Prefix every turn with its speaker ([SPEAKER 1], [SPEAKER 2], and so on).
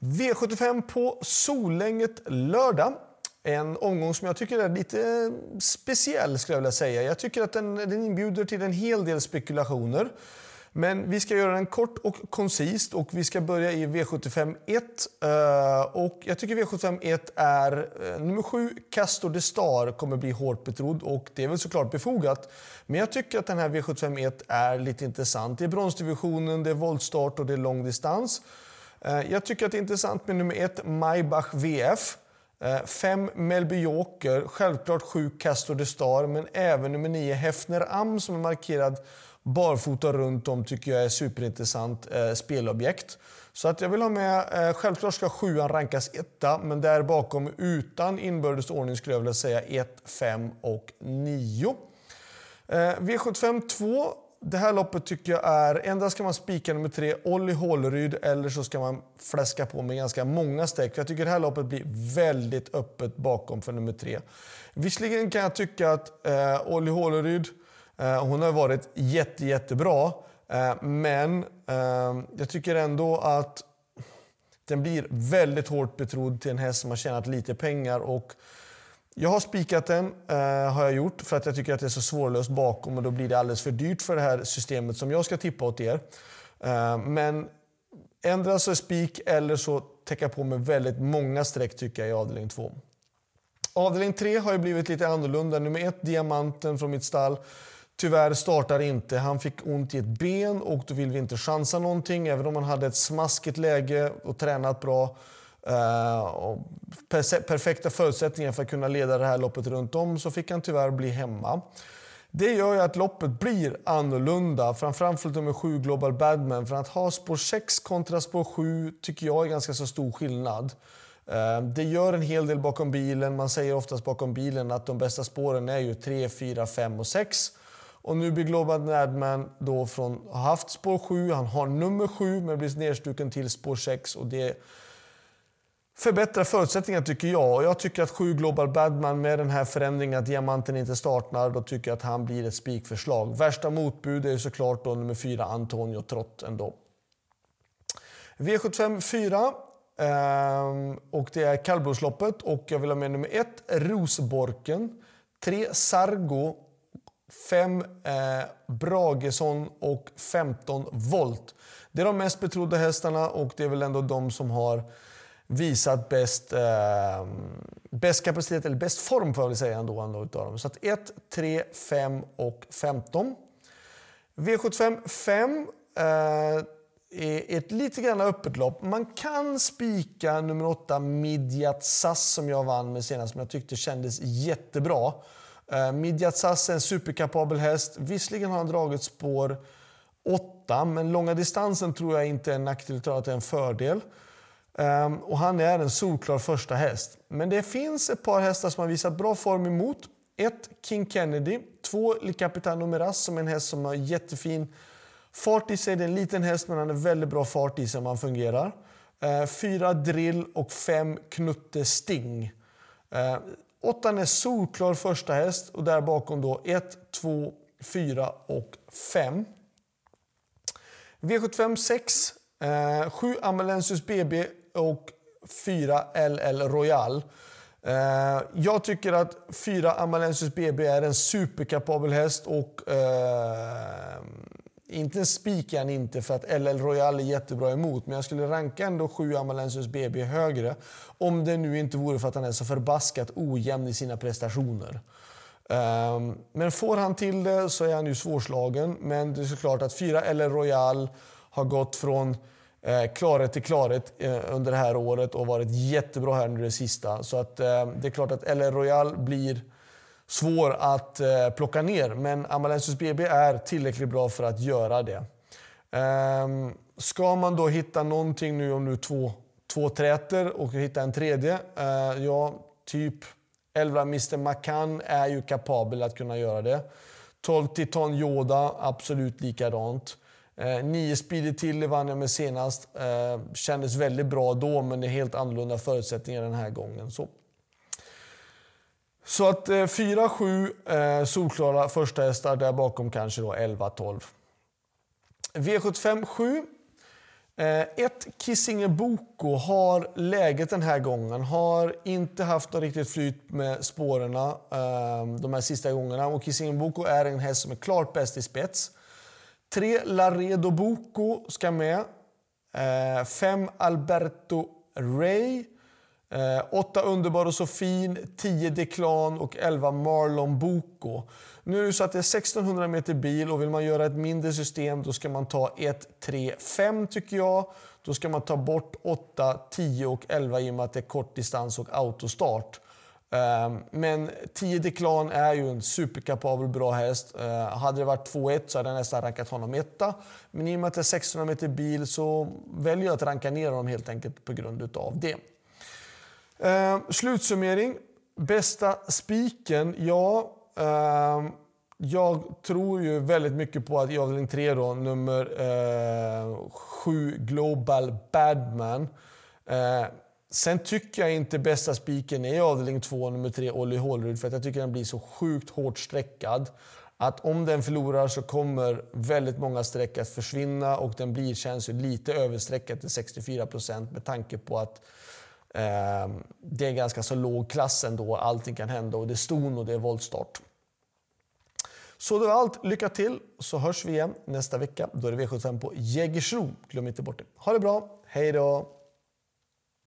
[SPEAKER 1] V75 på Solänget lördag. En omgång som jag tycker är lite eh, speciell skulle jag vilja säga. Jag tycker att den, den inbjuder till en hel del spekulationer. Men vi ska göra den kort och koncist och vi ska börja i V75 1. Eh, och jag tycker V75 1 är eh, nummer 7, Castor de Star, kommer bli hårt betrodd och det är väl såklart befogat. Men jag tycker att den här V75 1 är lite intressant. Det är bronsdivisionen, det är voltstart och det är långdistans. Eh, jag tycker att det är intressant med nummer 1, Maybach VF. 5 eh, Melby Joker, självklart 7 Castor de Star, men även nummer 9 Hefner Am som är markerad barfota runt om tycker jag är superintressant eh, spelobjekt. Så att jag vill ha med, eh, självklart ska sjuan rankas etta, men där bakom utan inbördes ordning skulle jag vilja säga 1, 5 och 9. Eh, V75 2. Det här loppet tycker jag är, endera ska man spika nummer tre, Olli Håleryd, eller så ska man fläska på med ganska många streck. Jag tycker det här loppet blir väldigt öppet bakom för nummer tre. Visserligen kan jag tycka att eh, Olli Håleryd Eh, hon har varit jätte, jättebra. Eh, men eh, jag tycker ändå att den blir väldigt hårt betrodd till en häst som har tjänat lite pengar. Och jag har spikat den, eh, har jag gjort, för att jag tycker att det är så svårlöst bakom och då blir det alldeles för dyrt för det här systemet som jag ska tippa åt er. Eh, men ändra så spik eller så täcka på med väldigt många streck tycker jag i avdelning 2. Avdelning 3 har ju blivit lite annorlunda. Nummer 1, Diamanten från mitt stall. Tyvärr startar inte. Han fick ont i ett ben och då vill vi inte chansa någonting. Även om han hade ett smaskigt läge och tränat bra. Uh, och perfekta förutsättningar för att kunna leda det här loppet runt om så fick han tyvärr bli hemma. Det gör ju att loppet blir annorlunda, framförallt nummer 7 Global Badman. För att ha spår 6 kontra spår 7 tycker jag är ganska så stor skillnad. Uh, det gör en hel del bakom bilen. Man säger oftast bakom bilen att de bästa spåren är ju 3, 4, 5 och 6. Och nu blir Global Badman, då från har haft spår 7, han har nummer 7 men blir nedstuken till spår 6 och det förbättrar förutsättningarna tycker jag. Och jag tycker att sju Global Badman med den här förändringen att diamanten inte startar, då tycker jag att han blir ett spikförslag. Värsta motbud är såklart då nummer fyra Antonio Trott ändå. V75 4. Eh, och det är kallblodsloppet och jag vill ha med nummer 1 Rosborken. 3 Sargo 5 eh, Bragesson och 15 volt. Det är de mest betrodda hästarna och det är väl ändå de som har visat bäst, eh, bäst kapacitet, eller bäst form får jag väl säga ändå. ändå utav dem. Så att 1, 3, 5 och 15. V75 5 eh, är ett lite grann öppet lopp. Man kan spika nummer 8 Midjat Sass som jag vann med senast, som jag tyckte kändes jättebra. Eh, Midjat Sass är en superkapabel häst. Visserligen har han dragit spår 8, men långa distansen tror jag inte är en nackdel, utan att det är en fördel. Um, och han är en solklar första häst. Men det finns ett par hästar som har visat bra form emot. Ett, King Kennedy. Två, Le Capitano Miraz som är en häst som har jättefin fart i sig. Det är en liten häst, men han har väldigt bra fart i sig om han fungerar. Uh, fyra, Drill och fem, Knutte Sting. Uh, Åttan är solklar första häst och där bakom då 1, 2, 4 och 5. V75 6. 7 Amalensius BB och 4 LL Royal. Eh, jag tycker att 4 Amalensis BB är en superkapabel häst och eh, inte en spik han inte för att LL Royal är jättebra emot, men jag skulle ranka ändå 7 Amalensius BB högre. Om det nu inte vore för att han är så förbaskat ojämn i sina prestationer. Um, men får han till det så är han ju svårslagen. Men det är såklart att 4 LL Royal har gått från Eh, klarhet till klarhet eh, under det här året och varit jättebra här nu det sista. Så att, eh, det är klart att LR Royal blir svår att eh, plocka ner. Men Amalensis BB är tillräckligt bra för att göra det. Ehm, ska man då hitta någonting nu om nu två, två träter och hitta en tredje? Eh, ja, typ 11 Mr McCann är ju kapabel att kunna göra det. 12 Titan Yoda, absolut likadant. Eh, 9 Speedy Tilly vann jag med senast. Eh, kändes väldigt bra då, men det är helt annorlunda förutsättningar den här gången. Så så att 4-7 eh, eh, solklara första hästar, där bakom kanske då 11-12. V75 7. Eh, ett Kissinger Boko har läget den här gången. Har inte haft något riktigt flyt med spåren eh, de här sista gångerna. Och Kissinger Boko är en häst som är klart bäst i spets. Tre Laredo Boko ska med. Eh, fem Alberto Ray. Eh, åtta Underbar och så fin, 10 Declan och 11 Marlon Boko. Nu är det så att det är 1600 meter bil och vill man göra ett mindre system då ska man ta 1, 3, 5 tycker jag. Då ska man ta bort 8, 10 och 11 i och med att det är kort distans och autostart. Ehm, men 10 Declan är ju en superkapabel bra häst. Ehm, hade det varit 2-1 så hade jag nästan rankat honom etta. Men i och med att det är 1600 meter bil så väljer jag att ranka ner honom helt enkelt på grund av det. Ehm, slutsummering. Bästa spiken? Ja, jag tror ju väldigt mycket på att i avdelning 3 då, nummer eh, 7 Global Badman. Sen tycker jag inte bästa spiken är avdelning 2, nummer 3 Olli Hålrud, för att jag tycker den blir så sjukt hårt streckad att om den förlorar så kommer väldigt många streck att försvinna och den blir, känns ju lite överstreckad till 64 procent med tanke på att eh, det är ganska så låg klass ändå, allting kan hända och det är ston och det är voltstart. Så det var allt. Lycka till så hörs vi igen nästa vecka. Då är det V75 på Jägersro. Glöm inte bort det. Ha det bra. Hej då!